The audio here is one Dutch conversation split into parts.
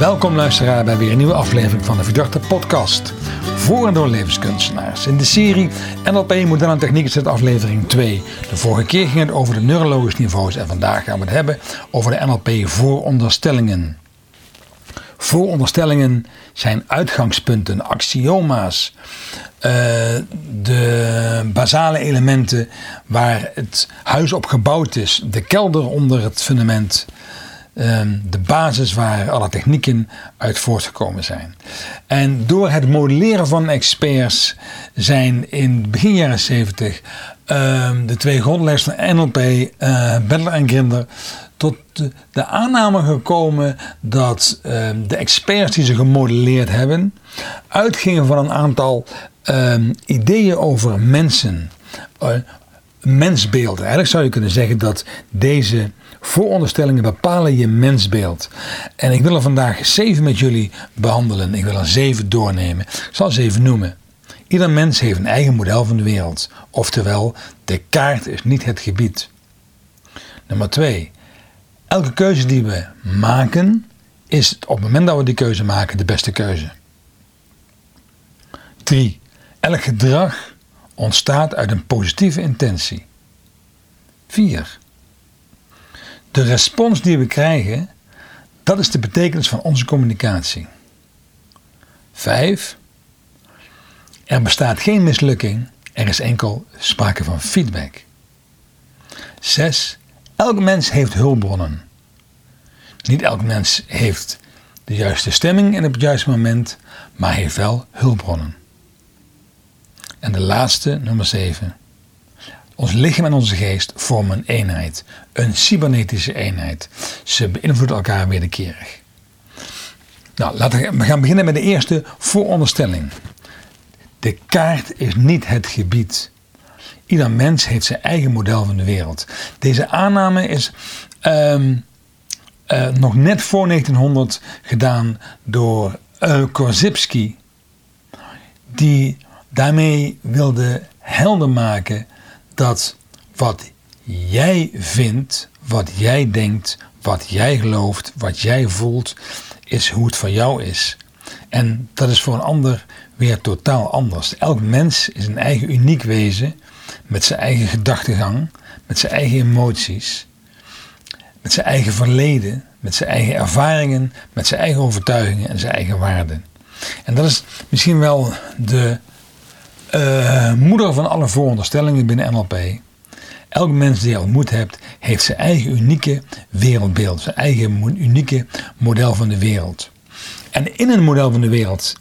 Welkom luisteraar bij weer een nieuwe aflevering van de Verdachte Podcast. Voor en door levenskunstenaars. In de serie NLP Moderne Techniek is het aflevering 2. De vorige keer ging het over de neurologische niveaus en vandaag gaan we het hebben over de NLP vooronderstellingen. Vooronderstellingen zijn uitgangspunten, axioma's, uh, de basale elementen waar het huis op gebouwd is, de kelder onder het fundament, de basis waar alle technieken uit voortgekomen zijn. En door het modelleren van experts zijn in begin jaren 70 ehm, de twee grondleggers van NLP, uh, eh, Bedler en Grinder, tot de, aanname gekomen dat ehm, de experts die ze gemodelleerd hebben, uitgingen van een aantal ideeën over mensen. Uh, mensbeelden. Eigenlijk zou je kunnen zeggen dat deze Vooronderstellingen bepalen je mensbeeld. En ik wil er vandaag zeven met jullie behandelen. Ik wil er zeven doornemen. Ik zal ze even noemen. Ieder mens heeft een eigen model van de wereld. Oftewel, de kaart is niet het gebied. Nummer twee. Elke keuze die we maken, is op het moment dat we die keuze maken de beste keuze. 3. Elk gedrag ontstaat uit een positieve intentie. 4. De respons die we krijgen, dat is de betekenis van onze communicatie. Vijf. Er bestaat geen mislukking, er is enkel sprake van feedback. Zes. Elk mens heeft hulpbronnen. Niet elk mens heeft de juiste stemming en op het juiste moment, maar heeft wel hulpbronnen. En de laatste, nummer 7. Ons lichaam en onze geest vormen een eenheid, een cybernetische eenheid. Ze beïnvloeden elkaar wederkerig. Nou, laten we gaan beginnen met de eerste vooronderstelling. De kaart is niet het gebied. Ieder mens heeft zijn eigen model van de wereld. Deze aanname is ehm, eh, nog net voor 1900 gedaan door uh, Korzybski, die daarmee wilde helder maken dat wat jij vindt, wat jij denkt, wat jij gelooft, wat jij voelt, is hoe het voor jou is. En dat is voor een ander weer totaal anders. Elk mens is een eigen uniek wezen met zijn eigen gedachtegang, met zijn eigen emoties, met zijn eigen verleden, met zijn eigen ervaringen, met zijn eigen overtuigingen en zijn eigen waarden. En dat is misschien wel de uh, moeder van alle vooronderstellingen binnen NLP. Elk mens die je ontmoet hebt, heeft zijn eigen unieke wereldbeeld, zijn eigen unieke model van de wereld. En in een model van de wereld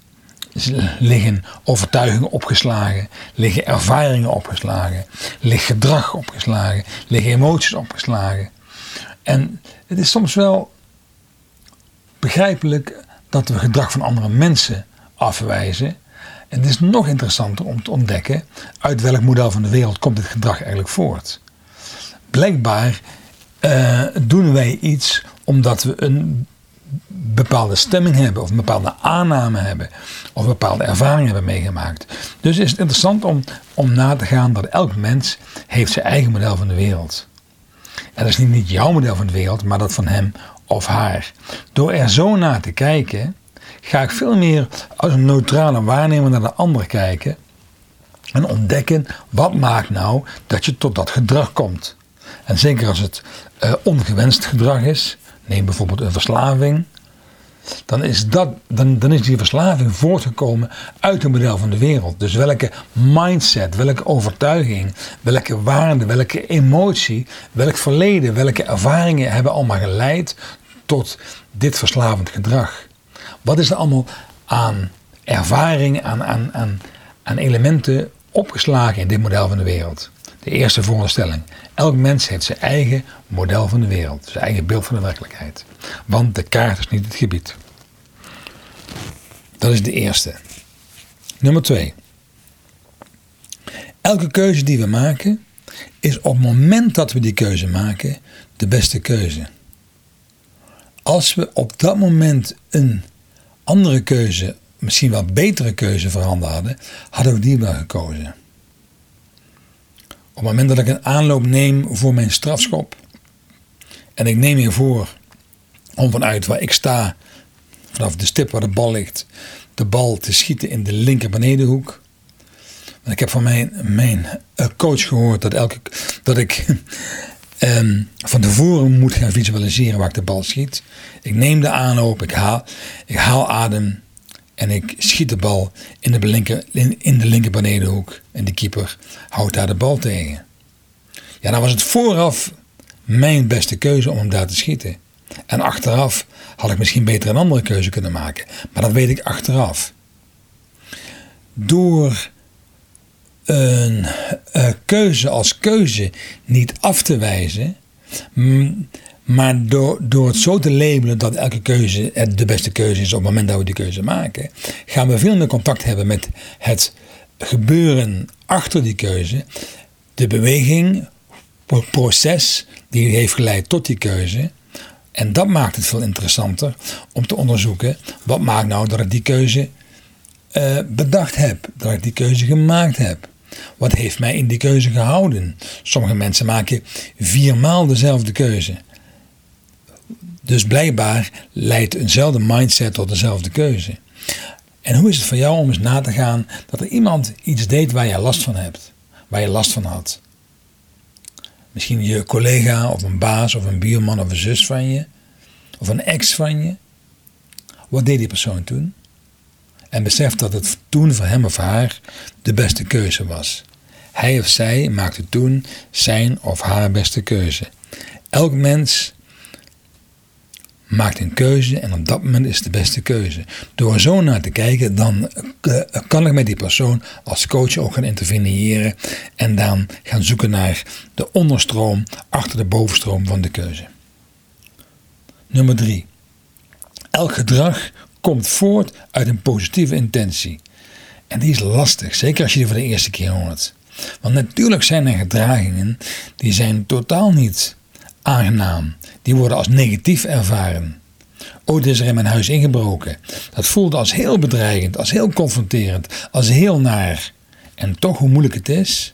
liggen overtuigingen opgeslagen, liggen ervaringen opgeslagen, ligt gedrag opgeslagen, liggen emoties opgeslagen. En het is soms wel begrijpelijk dat we gedrag van andere mensen afwijzen en het is nog interessanter om te ontdekken uit welk model van de wereld komt dit gedrag eigenlijk voort. Blijkbaar uh, doen wij iets omdat we een bepaalde stemming hebben of een bepaalde aanname hebben of een bepaalde ervaring hebben meegemaakt. Dus is het interessant om, om na te gaan dat elk mens heeft zijn eigen model van de wereld. En dat is niet jouw model van de wereld, maar dat van hem of haar. Door er zo naar te kijken, ga ik veel meer als een neutrale waarnemer naar de ander kijken en ontdekken wat maakt nou dat je tot dat gedrag komt. En zeker als het uh, ongewenst gedrag is, neem bijvoorbeeld een verslaving, dan is, dat, dan, dan is die verslaving voortgekomen uit een model van de wereld. Dus welke mindset, welke overtuiging, welke waarde, welke emotie, welk verleden, welke ervaringen hebben allemaal geleid tot dit verslavend gedrag. Wat is er allemaal aan ervaring, aan, aan, aan, aan elementen opgeslagen in dit model van de wereld? De eerste voorstelling. Elk mens heeft zijn eigen model van de wereld, zijn eigen beeld van de werkelijkheid. Want de kaart is niet het gebied. Dat is de eerste. Nummer twee. Elke keuze die we maken is op het moment dat we die keuze maken de beste keuze. Als we op dat moment een andere keuze, misschien wel betere keuze voorhanden hadden, hadden we die wel gekozen. Op het moment dat ik een aanloop neem voor mijn strafschop en ik neem je voor om vanuit waar ik sta vanaf de stip waar de bal ligt, de bal te schieten in de linker benedenhoek. Ik heb van mijn, mijn eh, coach gehoord dat, elke, dat ik um, van tevoren moet gaan visualiseren waar ik de bal schiet. Ik neem de aanloop, ik haal, ik haal adem en ik schiet de bal in de, linker, in, in de linker benedenhoek. En de keeper houdt daar de bal tegen. Ja, dan was het vooraf mijn beste keuze om hem daar te schieten. En achteraf had ik misschien beter een andere keuze kunnen maken. Maar dat weet ik achteraf. Door een uh, keuze als keuze niet af te wijzen, maar door, door het zo te labelen dat elke keuze de beste keuze is op het moment dat we die keuze maken, gaan we veel meer contact hebben met het gebeuren achter die keuze, de beweging, het proces die heeft geleid tot die keuze. En dat maakt het veel interessanter om te onderzoeken wat maakt nou dat ik die keuze uh, bedacht heb, dat ik die keuze gemaakt heb. Wat heeft mij in die keuze gehouden? Sommige mensen maken viermaal dezelfde keuze. Dus blijkbaar leidt eenzelfde mindset tot dezelfde keuze. En hoe is het voor jou om eens na te gaan dat er iemand iets deed waar je last van hebt, waar je last van had? Misschien je collega of een baas of een buurman of een zus van je, of een ex van je. Wat deed die persoon toen? En besef dat het toen voor hem of haar de beste keuze was. Hij of zij maakte toen zijn of haar beste keuze. Elk mens maakt een keuze en op dat moment is de beste keuze. Door zo naar te kijken, dan eh, kan ik met die persoon als coach ook gaan interveneren en dan gaan zoeken naar de onderstroom achter de bovenstroom van de keuze. Nummer 3. Elk gedrag komt voort uit een positieve intentie. En die is lastig, zeker als je die voor de eerste keer hoort. Want natuurlijk zijn er gedragingen die zijn totaal niet aangenaam. Die worden als negatief ervaren. Ooit is er in mijn huis ingebroken. Dat voelde als heel bedreigend, als heel confronterend, als heel naar. En toch hoe moeilijk het is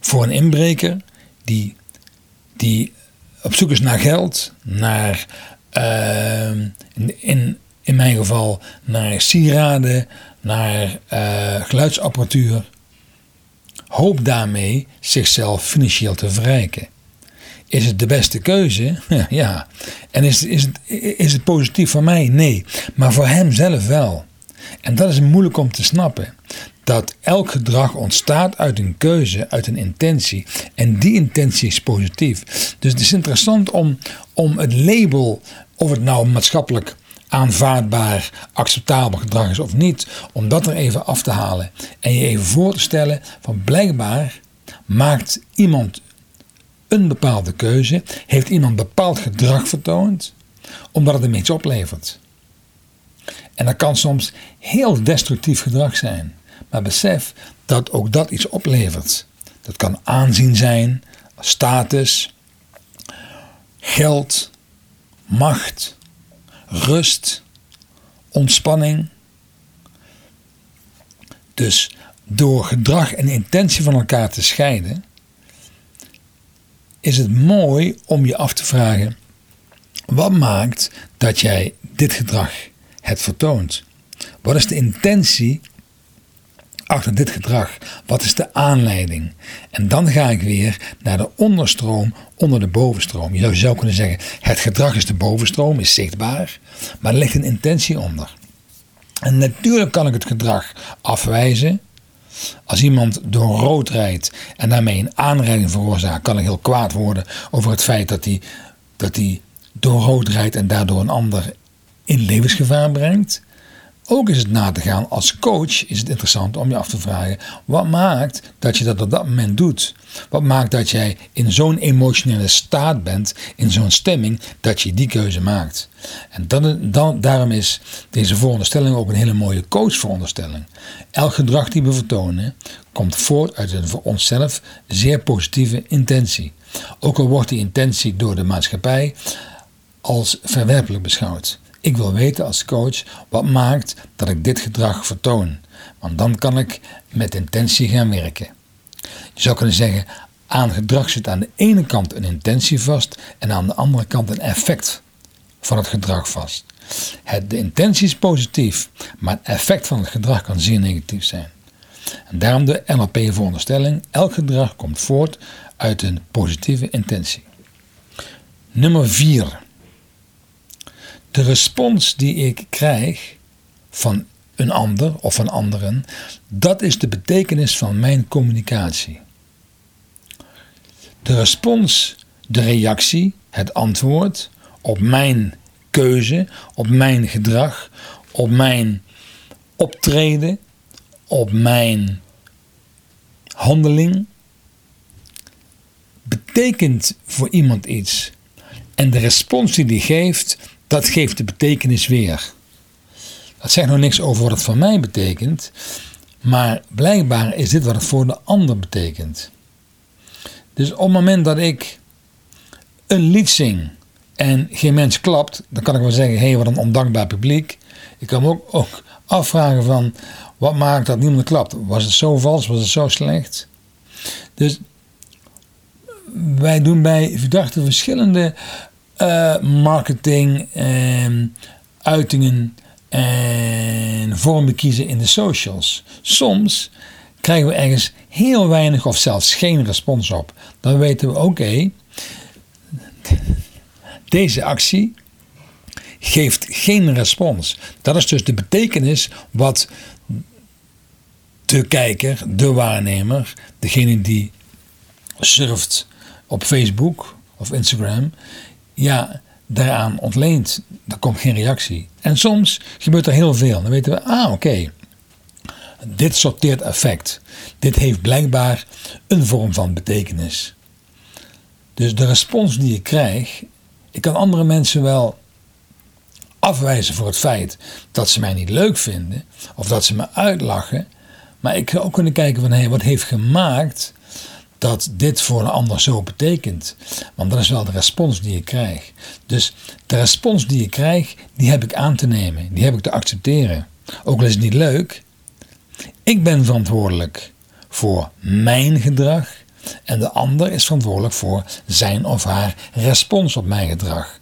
voor een inbreker die, die op zoek is naar geld, naar in, in mijn geval naar sieraden, naar uh, geluidsapparatuur. Hoop daarmee zichzelf financieel te verrijken. Is het de beste keuze? Ja. En is, is, het, is het positief voor mij? Nee. Maar voor hem zelf wel. En dat is moeilijk om te snappen. Dat elk gedrag ontstaat uit een keuze, uit een intentie. En die intentie is positief. Dus het is interessant om, om het label, of het nou maatschappelijk aanvaardbaar, acceptabel gedrag is of niet, om dat er even af te halen en je even voor te stellen van blijkbaar maakt iemand een bepaalde keuze, heeft iemand bepaald gedrag vertoond, omdat het hem iets oplevert. En dat kan soms heel destructief gedrag zijn, maar besef dat ook dat iets oplevert. Dat kan aanzien zijn, status, geld, macht, rust, ontspanning. Dus door gedrag en intentie van elkaar te scheiden, is het mooi om je af te vragen: wat maakt dat jij dit gedrag het vertoont? Wat is de intentie achter dit gedrag? Wat is de aanleiding? En dan ga ik weer naar de onderstroom onder de bovenstroom. Je zou kunnen zeggen, het gedrag is de bovenstroom, is zichtbaar, maar er ligt een intentie onder. En natuurlijk kan ik het gedrag afwijzen. Als iemand door rood rijdt en daarmee een aanrijding veroorzaakt, kan ik heel kwaad worden over het feit dat hij, dat door rood rijdt en daardoor een ander in levensgevaar brengt. Ook is het na te gaan als coach is het interessant om je af te vragen: wat maakt dat je dat op dat moment doet? Wat maakt dat jij in zo'n emotionele staat bent, in zo'n stemming, dat je die keuze maakt? En dan, dan, daarom is deze veronderstelling ook een hele mooie coachveronderstelling. Elk gedrag die we vertonen komt voort uit een voor onszelf zeer positieve intentie. Ook al wordt die intentie door de maatschappij als verwerpelijk beschouwd. Ik wil weten als coach wat maakt dat ik dit gedrag vertoon. Want dan kan ik met intentie gaan werken. Je zou kunnen zeggen, aan gedrag zit aan de ene kant een intentie vast en aan de andere kant een effect van het gedrag vast. Het, de intentie is positief, maar het effect van het gedrag kan zeer negatief zijn. En daarom de NLP-veronderstelling: elk gedrag komt voort uit een positieve intentie. Nummer 4. De respons die ik krijg van een ander of van anderen, dat is de betekenis van mijn communicatie. De respons, de reactie, het antwoord op mijn keuze, op mijn gedrag, op mijn optreden, op mijn handeling, betekent voor iemand iets. En de respons die die geeft, dat geeft de betekenis weer. Dat zegt nog niks over wat het voor mij betekent, maar blijkbaar is dit wat het voor de ander betekent. Dus op het moment dat ik een lied zing en geen mens klapt, dan kan ik wel zeggen: hé, hey, wat een ondankbaar publiek. Ik kan me ook, ook afvragen van wat maakt dat niemand klapt? Was het zo vals? Was het zo slecht? Dus wij doen bij verdachte verschillende uh, marketing, uh, uitingen en vormen kiezen in de socials. Soms krijgen we ergens heel weinig of zelfs geen respons op. Dan weten we oké, deze actie geeft geen respons. Dat is dus de betekenis wat de kijker, de waarnemer, degene die surft op Facebook of Instagram, ja, daaraan ontleent. Er komt geen reactie. En soms gebeurt er heel veel. Dan weten we, ah oké, dit sorteert effect. Dit heeft blijkbaar een vorm van betekenis. Dus de respons die ik krijg, ik kan andere mensen wel afwijzen voor het feit dat ze mij niet leuk vinden of dat ze me uitlachen. Maar ik zou ook kunnen kijken van hé, wat heeft gemaakt dat dit voor een ander zo betekent. Want dat is wel de respons die ik krijg. Dus de respons die ik krijg, die heb ik aan te nemen. Die heb ik te accepteren. Ook al is het niet leuk. Ik ben verantwoordelijk voor mijn gedrag. En de ander is verantwoordelijk voor zijn of haar respons op mijn gedrag.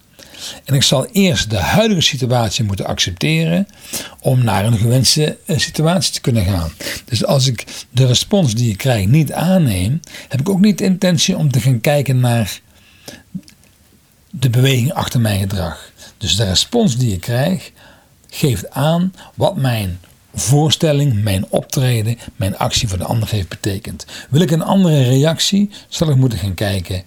En ik zal eerst de huidige situatie moeten accepteren om naar een gewenste eh, situatie te kunnen gaan. Dus als ik de respons die ik krijg niet aanneem, heb ik ook niet de intentie om te gaan kijken naar de beweging achter mijn gedrag. Dus de respons die ik krijg geeft aan wat mijn voorstelling, mijn optreden, mijn actie voor de ander heeft betekend. Wil ik een andere reactie, zal ik moeten gaan kijken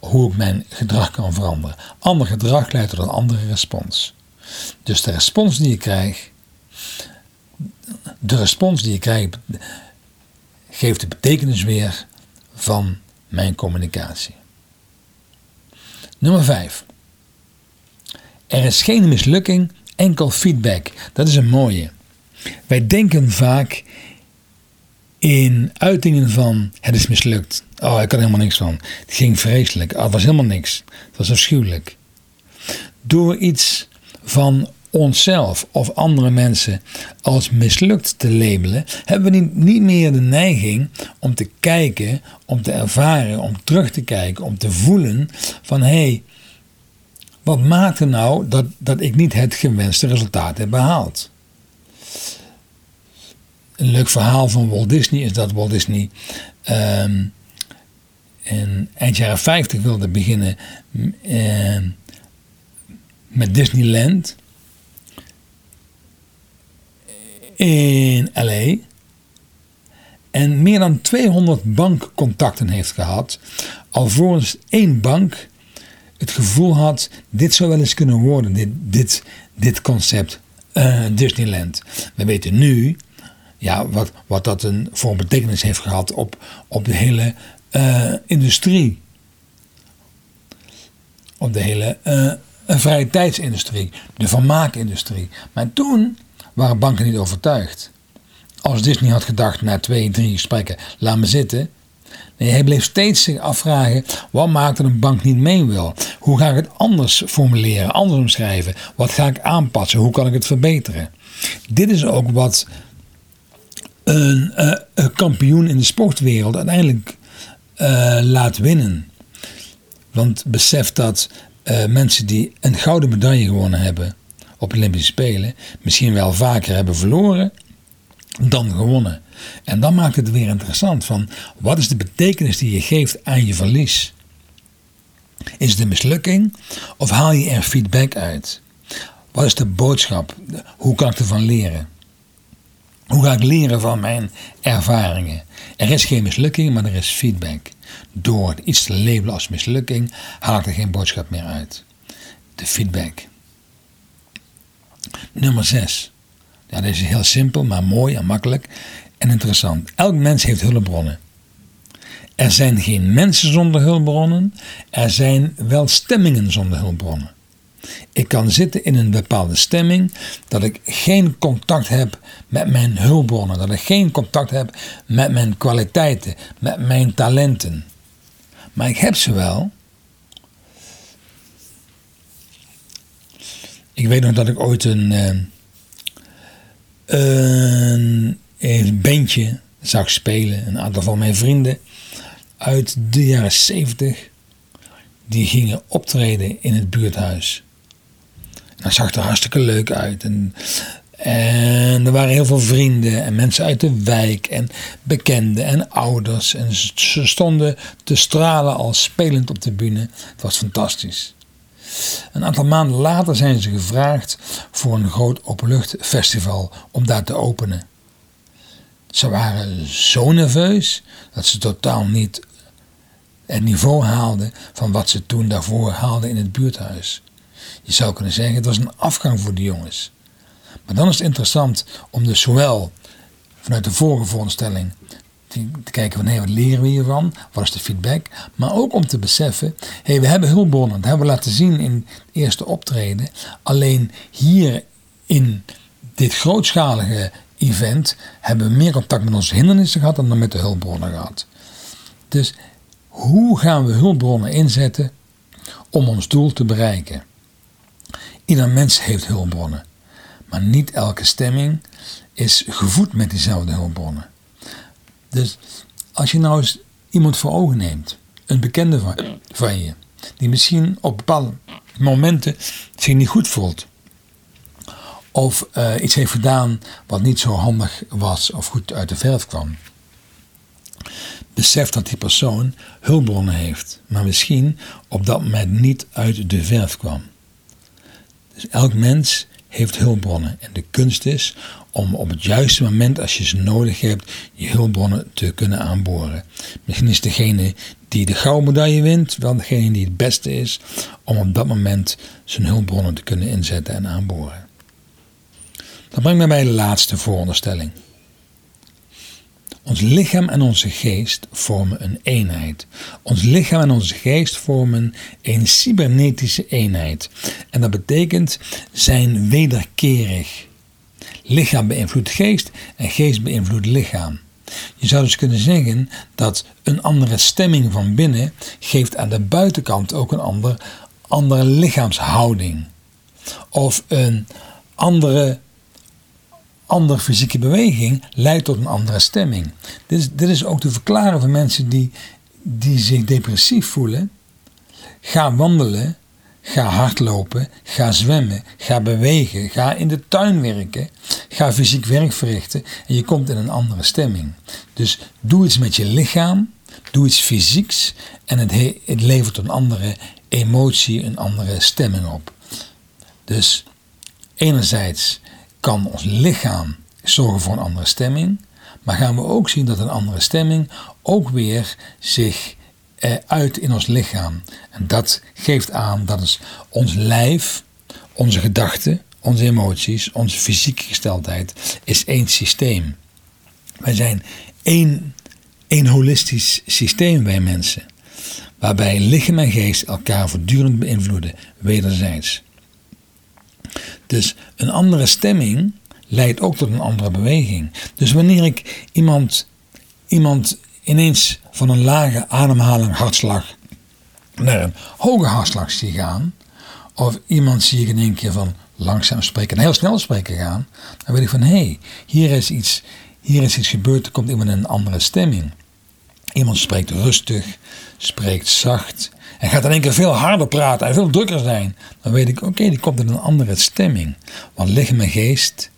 hoe ik mijn gedrag kan veranderen. Ander gedrag leidt tot een andere respons. Dus de respons die je krijgt, de respons die je krijgt, geeft de betekenis weer van mijn communicatie. Nummer 5. Er is geen mislukking, enkel feedback. Dat is een mooie. Wij denken vaak in uitingen van het is mislukt. Oh, ik kan helemaal niks van. Het ging vreselijk. Oh, het was helemaal niks. Het was afschuwelijk. Door iets van onszelf of andere mensen als mislukt te labelen, hebben we niet, meer de neiging om te kijken, om te ervaren, om terug te kijken, om te voelen van hé, hey, wat maakte nou dat, dat ik niet het gewenste resultaat heb behaald? Een leuk verhaal van Walt Disney is dat Walt Disney um, in eind jaren 50 wilde beginnen uh, met Disneyland in LA. En meer dan 200 bankcontacten heeft gehad. Alvorens één bank het gevoel had: dit zou wel eens kunnen worden, dit, dit, dit concept uh, Disneyland. We weten nu ja, wat, wat dat een, voor betekenis heeft gehad op, op de hele uh, industrie. Op de hele uh, vrije tijdsindustrie, de vermaakindustrie. Maar toen waren banken niet overtuigd. Als Disney had gedacht na twee, drie gesprekken, laat me zitten. Nee, hij bleef steeds zich afvragen, wat maakt een bank niet mee wil? Hoe ga ik het anders formuleren, anders omschrijven? Wat ga ik aanpassen? Hoe kan ik het verbeteren? Dit is ook wat een, een kampioen in de sportwereld uiteindelijk uh, laat winnen. Want besef dat uh, mensen die een gouden medaille gewonnen hebben, op Olympische Spelen misschien wel vaker hebben verloren dan gewonnen. En dan maakt het weer interessant van wat is de betekenis die je geeft aan je verlies? Is het een mislukking of haal je er feedback uit? Wat is de boodschap? Hoe kan ik ervan leren? Hoe ga ik leren van mijn ervaringen? Er is geen mislukking, maar er is feedback. Door iets te labelen als mislukking haal er geen boodschap meer uit. De feedback. Nummer 6. Ja, is heel simpel, maar mooi en makkelijk en interessant. Elk mens heeft hulpbronnen. Er zijn geen mensen zonder hulpbronnen, er zijn wel stemmingen zonder hulpbronnen. Ik kan zitten in een bepaalde stemming dat ik geen contact heb met mijn hulpbronnen, dat ik geen contact heb met mijn kwaliteiten, met mijn talenten. Maar ik heb ze wel. Ik weet nog dat ik ooit een, eh, een, een bandje zag spelen. Een aantal van mijn vrienden uit de jaren 70 die gingen optreden in het buurthuis. Dat zag er hartstikke leuk uit. En, er waren heel veel vrienden en mensen uit de wijk en bekenden en ouders. En ze stonden te stralen als spelend op de bühne. Het was fantastisch. Een aantal maanden later zijn ze gevraagd voor een groot openluchtfestival om daar te openen. Ze waren zo nerveus dat ze totaal niet het niveau haalden van wat ze toen daarvoor haalden in het buurthuis. Je zou kunnen zeggen, het was een afgang voor de jongens. Maar dan is het interessant om dus zowel vanuit de vorige voorstelling te, kijken van wat leren we hiervan? Wat is de feedback? Maar ook om te beseffen, hé, we hebben hulpbronnen. Dat hebben we laten zien in het eerste optreden. Alleen hier in dit grootschalige event hebben we meer contact met onze hindernissen gehad dan met de hulpbronnen gehad. Dus hoe gaan we hulpbronnen inzetten om ons doel te bereiken? Ieder mens heeft hulpbronnen, maar niet elke stemming is gevoed met diezelfde hulpbronnen. Dus als je nou eens iemand voor ogen neemt, een bekende van, je, die misschien op bepaalde momenten zich niet goed voelt, of uh, iets heeft gedaan wat niet zo handig was of goed uit de verf kwam. Besef dat die persoon hulpbronnen heeft, maar misschien op dat moment niet uit de verf kwam. Dus elk mens heeft hulpbronnen. En de kunst is om op het juiste moment, als je ze nodig hebt, je hulpbronnen te kunnen aanboren. Misschien is degene die de gouden medaille wint, wel degene die het beste is, om op dat moment zijn hulpbronnen te kunnen inzetten en aanboren. Dat brengt mij bij de laatste vooronderstelling. Ons lichaam en onze geest vormen een eenheid. Ons lichaam en onze geest vormen een cybernetische eenheid. En dat betekent zijn wederkerig. Lichaam beïnvloedt geest en geest beïnvloedt lichaam. Je zou dus kunnen zeggen dat een andere stemming van binnen geeft aan de buitenkant ook een ander, andere lichaamshouding. Of een andere andere fysieke beweging leidt tot een andere stemming. Dit is, dit is ook te verklaren voor mensen die, die zich depressief voelen. Ga wandelen, ga hardlopen, ga zwemmen, ga bewegen, ga in de tuin werken, ga fysiek werk verrichten en je komt in een andere stemming. Dus doe iets met je lichaam, doe iets fysieks en het, het levert een andere emotie, een andere stemming op. Dus enerzijds kan ons lichaam zorgen voor een andere stemming. Maar gaan we ook zien dat een andere stemming ook weer zich eh, uit in ons lichaam. En dat geeft aan dat ons lijf, onze gedachten, onze emoties, onze fysieke gesteldheid is één systeem. Wij zijn één, één holistisch systeem, wij mensen. Waarbij lichaam en geest elkaar voortdurend beïnvloeden, wederzijds. Dus een andere stemming leidt ook tot een andere beweging. Dus wanneer ik iemand, iemand ineens van een lage ademhaling, hartslag naar een hoge hartslag zie gaan, of iemand zie ik in één keer van langzaam spreken en heel snel spreken gaan, dan weet ik van hé, hey, hier, is iets, hier is iets gebeurd, er komt iemand in een andere stemming. Iemand spreekt rustig, spreekt zacht en gaat in één keer veel harder praten en veel drukker zijn. Dan weet ik, oké, die komt in een andere stemming. Want lichaam en geest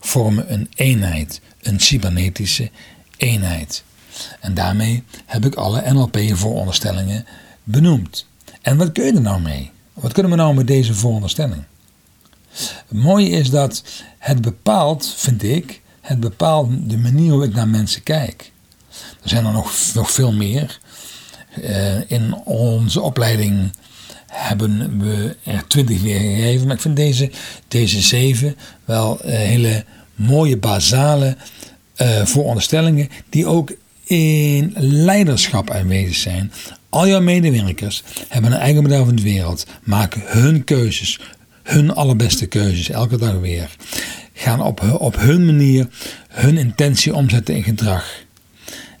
vormen een eenheid, een cybernetische eenheid. En daarmee heb ik alle NLP-vooronderstellingen benoemd. En wat kun je er nou mee? Wat kunnen we nou met deze vooronderstelling? Het mooie is dat het bepaalt, vind ik, het bepaalt de manier hoe ik naar mensen kijk. Er zijn er nog, nog veel meer. Uh, in onze opleiding hebben we er twintig weer gegeven. Maar ik vind deze, deze zeven wel uh, hele mooie basale uh, vooronderstellingen die ook in leiderschap aanwezig zijn. Al jouw medewerkers hebben een eigen model van de wereld, maken hun keuzes, hun allerbeste keuzes, elke dag weer. Gaan op, op hun manier hun intentie omzetten in gedrag.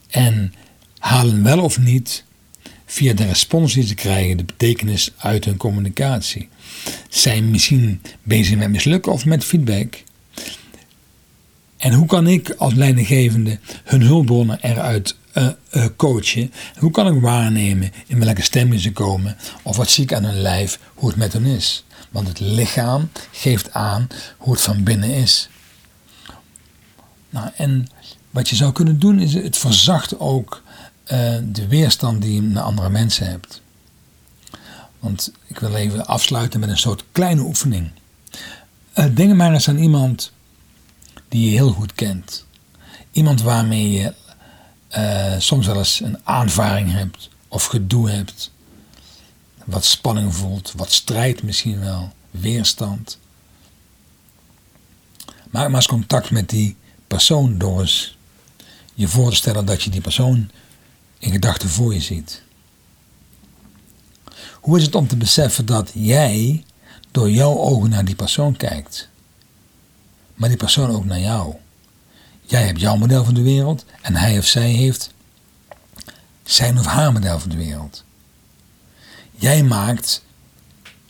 En halen wel of niet via de respons die ze krijgen de betekenis uit hun communicatie. Zijn misschien bezig met mislukken of met feedback. En hoe kan ik als leidinggevende hun hulpbronnen eruit uh, uh, coachen? Hoe kan ik waarnemen in welke stemming ze komen? Of wat zie ik aan hun lijf, hoe het met hen is? Want het lichaam geeft aan hoe het van binnen is. Nou, en wat je zou kunnen doen is het verzacht ook uh, de weerstand die je naar andere mensen hebt. Want ik wil even afsluiten met een soort kleine oefening. denk maar eens aan iemand die je heel goed kent. Iemand waarmee je uh, soms wel eens een aanvaring hebt of gedoe hebt. Wat spanning voelt, wat strijd misschien wel, weerstand. Maak maar eens contact met die persoon door eens je voor te stellen dat je die persoon in gedachten voor je ziet. Hoe is het om te beseffen dat jij door jouw ogen naar die persoon kijkt? maar die persoon ook naar jou. Jij hebt jouw model van de wereld en hij of zij heeft zijn of haar model van de wereld. Jij maakt,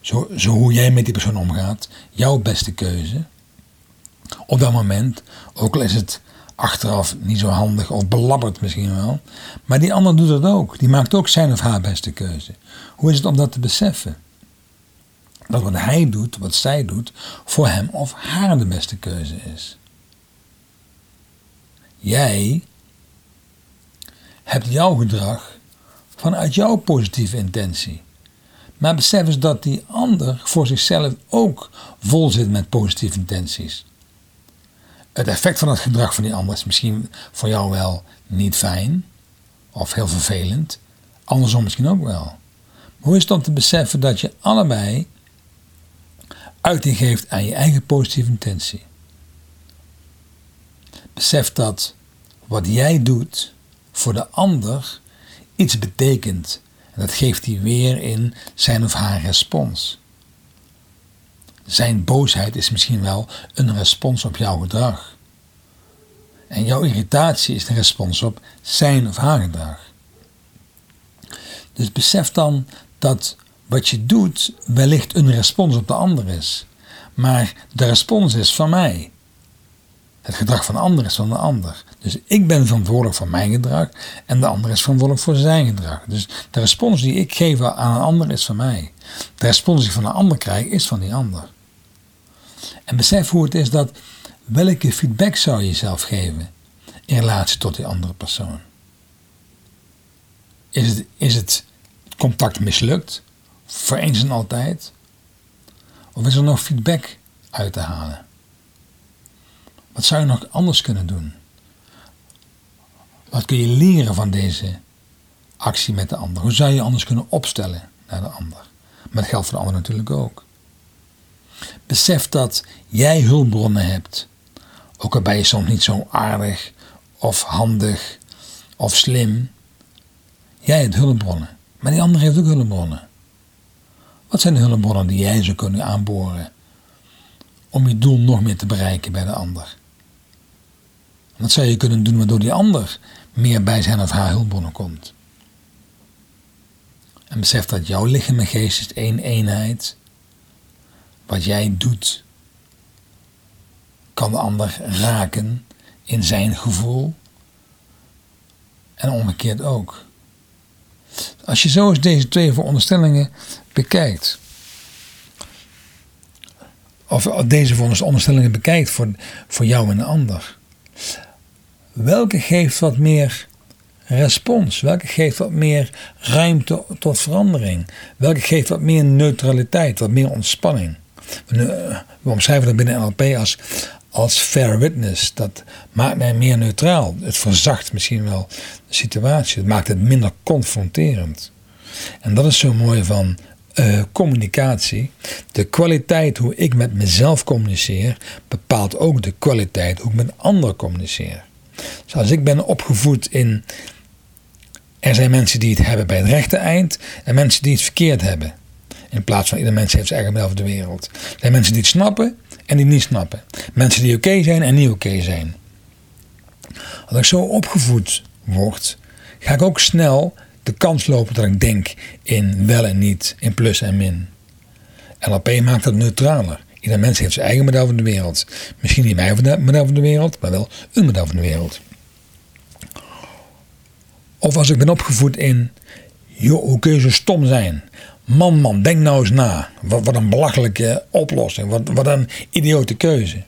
zo, zo hoe jij met die persoon omgaat, jouw beste keuze. Op dat moment, ook al is het achteraf niet zo handig of belabberd misschien wel. Maar die ander doet dat ook. Die maakt ook zijn of haar beste keuze. Hoe is het om dat te beseffen? dat wat hij doet, wat zij doet, voor hem of haar de beste keuze is. Jij hebt jouw gedrag vanuit jouw positieve intentie. Maar besef eens dat die ander voor zichzelf ook vol zit met positieve intenties. Het effect van het gedrag van die ander is misschien voor jou wel niet fijn of heel vervelend, andersom misschien ook wel. Maar hoe is het dan te beseffen dat je allebei uiting geeft aan je eigen positieve intentie. Besef dat wat jij doet voor de ander iets betekent. En dat geeft hij weer in zijn of haar respons. Zijn boosheid is misschien wel een respons op jouw gedrag. En jouw irritatie is een respons op zijn of haar gedrag. Dus besef dan dat wat je doet wellicht een respons op de ander is. Maar de respons is van mij. Het gedrag van de ander is van de ander. Dus ik ben verantwoordelijk voor mijn gedrag en de ander is verantwoordelijk voor zijn gedrag. Dus de respons die ik geef aan een ander is van mij. De respons die ik van een ander krijg is van die ander. En besef hoe het is dat welke feedback zou je jezelf geven in relatie tot die andere persoon. Is het, is het contact mislukt? voor eens en altijd? Of is er nog feedback uit te halen? Wat zou je nog anders kunnen doen? Wat kun je leren van deze actie met de ander? Hoe zou je anders kunnen opstellen naar de ander? Maar dat geldt voor de ander natuurlijk ook. Besef dat jij hulpbronnen hebt. Ook al ben je soms niet zo aardig of handig of slim. Jij hebt hulpbronnen. Maar die ander heeft ook hulpbronnen. Wat zijn de hulpbronnen die jij zou kunnen aanboren om je doel nog meer te bereiken bij de ander? Wat zou je kunnen doen waardoor die ander meer bij zijn of haar hulpbronnen komt? En besef dat jouw lichaam en geest is één eenheid. Wat jij doet kan de ander raken in zijn gevoel. en omgekeerd ook. Als je zo eens deze twee veronderstellingen bekijkt, of deze veronderstellingen bekijkt voor, voor jou en de ander, welke geeft wat meer respons? Welke geeft wat meer ruimte tot verandering? Welke geeft wat meer neutraliteit, wat meer ontspanning? We, omschrijven dat binnen NLP als, als fair witness. Dat maakt mij meer neutraal. Het verzacht misschien wel de situatie. Het maakt het minder confronterend. En dat is zo mooi van uh, communicatie. De kwaliteit hoe ik met mezelf communiceer bepaalt ook de kwaliteit hoe ik met anderen communiceer. Zoals dus ik ben opgevoed in. Er zijn mensen die het hebben bij het rechte eind en mensen die het verkeerd hebben. In plaats van ieder mens heeft zijn eigen midden de wereld. Er zijn mensen die het snappen en die niet snappen. Mensen die oké zijn en niet oké zijn. Als ik zo opgevoed word, ga ik ook snel de kans lopen dat ik denk in wel en niet, in plus en min. LP maakt dat neutraler. Ieder mens heeft zijn eigen model van de wereld. Misschien niet mijn model van de wereld, maar wel een model van de wereld. Of als ik ben opgevoed in, joh, hoe kun je zo stom zijn? Man, man, denk nou eens na. Wat, een belachelijke oplossing. Wat, wat een idiote keuze.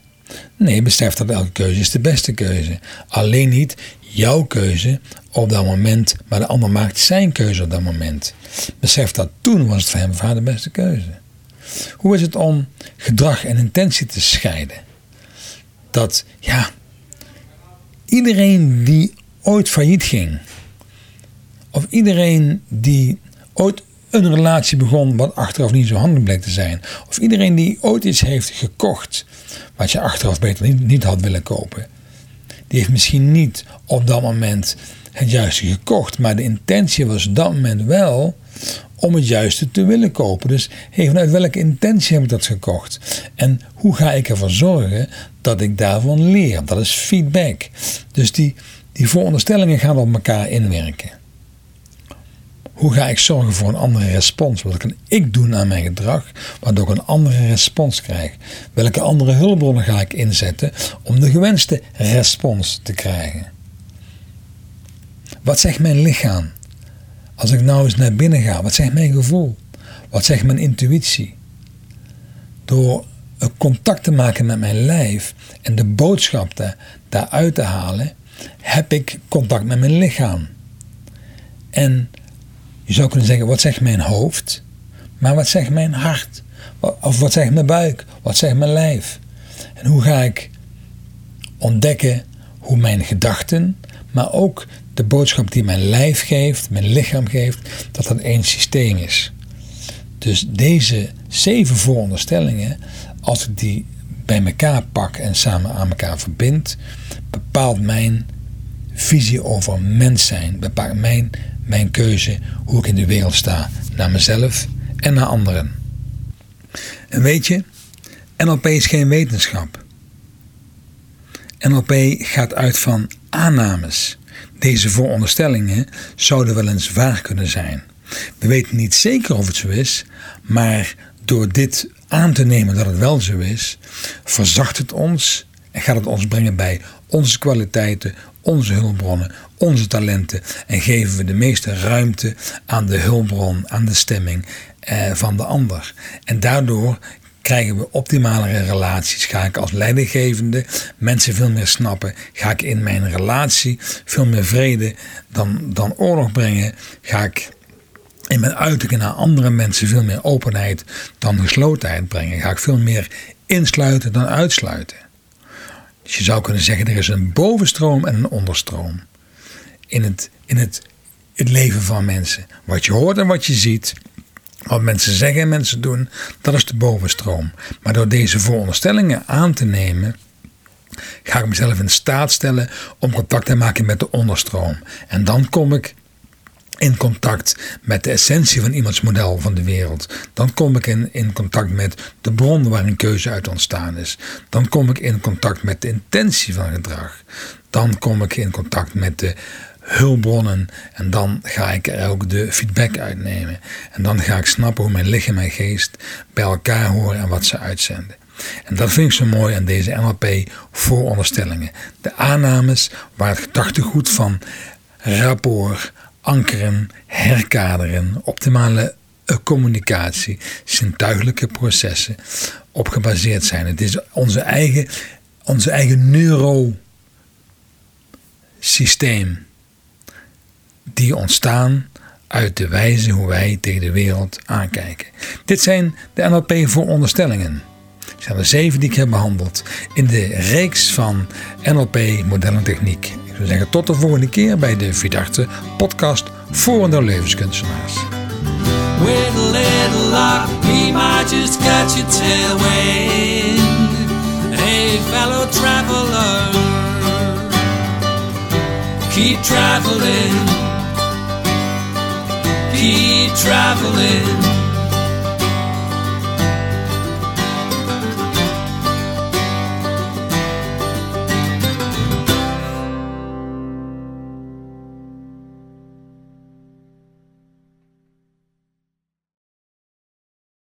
Nee, besef dat elke keuze is de beste keuze. Alleen niet jouw keuze op dat moment, maar de ander maakt zijn keuze op dat moment. Besef dat toen was het voor hem of de beste keuze. Hoe is het om gedrag en intentie te scheiden? Dat, ja, iedereen die ooit failliet ging, of iedereen die ooit een relatie begon wat achteraf niet zo handig bleek te zijn. Of iedereen die ooit iets heeft gekocht wat je achteraf beter niet, had willen kopen. Die heeft misschien niet op dat moment het juiste gekocht, maar de intentie was op dat moment wel om het juiste te willen kopen. Dus hey, vanuit welke intentie heb ik dat gekocht? En hoe ga ik ervoor zorgen dat ik daarvan leer? Dat is feedback. Dus die, die veronderstellingen gaan op elkaar inwerken. Hoe ga ik zorgen voor een andere respons? Wat kan ik doen aan mijn gedrag, waardoor ik een andere respons krijg? Welke andere hulpbronnen ga ik inzetten om de gewenste respons te krijgen? Wat zegt mijn lichaam? Als ik nou eens naar binnen ga, wat zegt mijn gevoel? Wat zegt mijn intuïtie? Door contact te maken met mijn lijf en de boodschap daar, daaruit te halen, heb ik contact met mijn lichaam. En je zou kunnen zeggen, wat zegt mijn hoofd? Maar wat zegt mijn hart? Of wat zegt mijn buik? Wat zegt mijn lijf? En hoe ga ik ontdekken hoe mijn gedachten, maar ook de boodschap die mijn lijf geeft, mijn lichaam geeft, dat dat één systeem is. Dus deze zeven vooronderstellingen, als ik die bij elkaar pak en samen aan elkaar verbind, bepaalt mijn visie over mens zijn, bepaalt mijn mijn keuze hoe ik in de wereld sta, naar mezelf en naar anderen. En weet je, NLP is geen wetenschap. NLP gaat uit van aannames. Deze vooronderstellingen zouden wel eens waar kunnen zijn. We weten niet zeker of het zo is, maar door dit aan te nemen dat het wel zo is, verzacht het ons en gaat het ons brengen bij onze kwaliteiten, onze hulpbronnen, onze talenten en geven we de meeste ruimte aan de hulpbron, aan de stemming eh, van de ander. En daardoor krijgen we optimalere relaties. Ga ik als leidinggevende mensen veel meer snappen? Ga ik in mijn relatie veel meer vrede dan, dan oorlog brengen? Ga ik in mijn uitingen naar andere mensen veel meer openheid dan geslotenheid brengen? Ga ik veel meer insluiten dan uitsluiten? Dus je zou kunnen zeggen, er is een bovenstroom en een onderstroom in het, in het, het leven van mensen. Wat je hoort en wat je ziet, wat mensen zeggen en mensen doen, dat is de bovenstroom. Maar door deze vooronderstellingen aan te nemen, ga ik mezelf in staat stellen om contact te maken met de onderstroom. En dan kom ik in contact met de essentie van iemands model van de wereld. Dan kom ik in, in contact met de bron waar een keuze uit ontstaan is. Dan kom ik in contact met de intentie van gedrag. Dan kom ik in contact met de hulpbronnen en dan ga ik er ook de feedback uitnemen. En dan ga ik snappen hoe mijn lichaam en geest bij elkaar horen en wat ze uitzenden. En dat vind ik zo mooi aan deze NLP vooronderstellingen. De aannames waar het gedachtegoed van rapport, ankeren, herkaderen, optimale eh, communicatie, zintuigelijke processen op gebaseerd zijn. Het is onze eigen, onze eigen neurosysteem die ontstaan uit de wijze hoe wij tegen de wereld aankijken. Dit zijn de NLP vooronderstellingen. Het zijn er zeven die ik heb behandeld in de reeks van NLP Moderne Techniek. Zou zeggen tot de volgende keer bij de Vidarte podcast voor de levenskunstenaars. We. Hey, fellow traveler.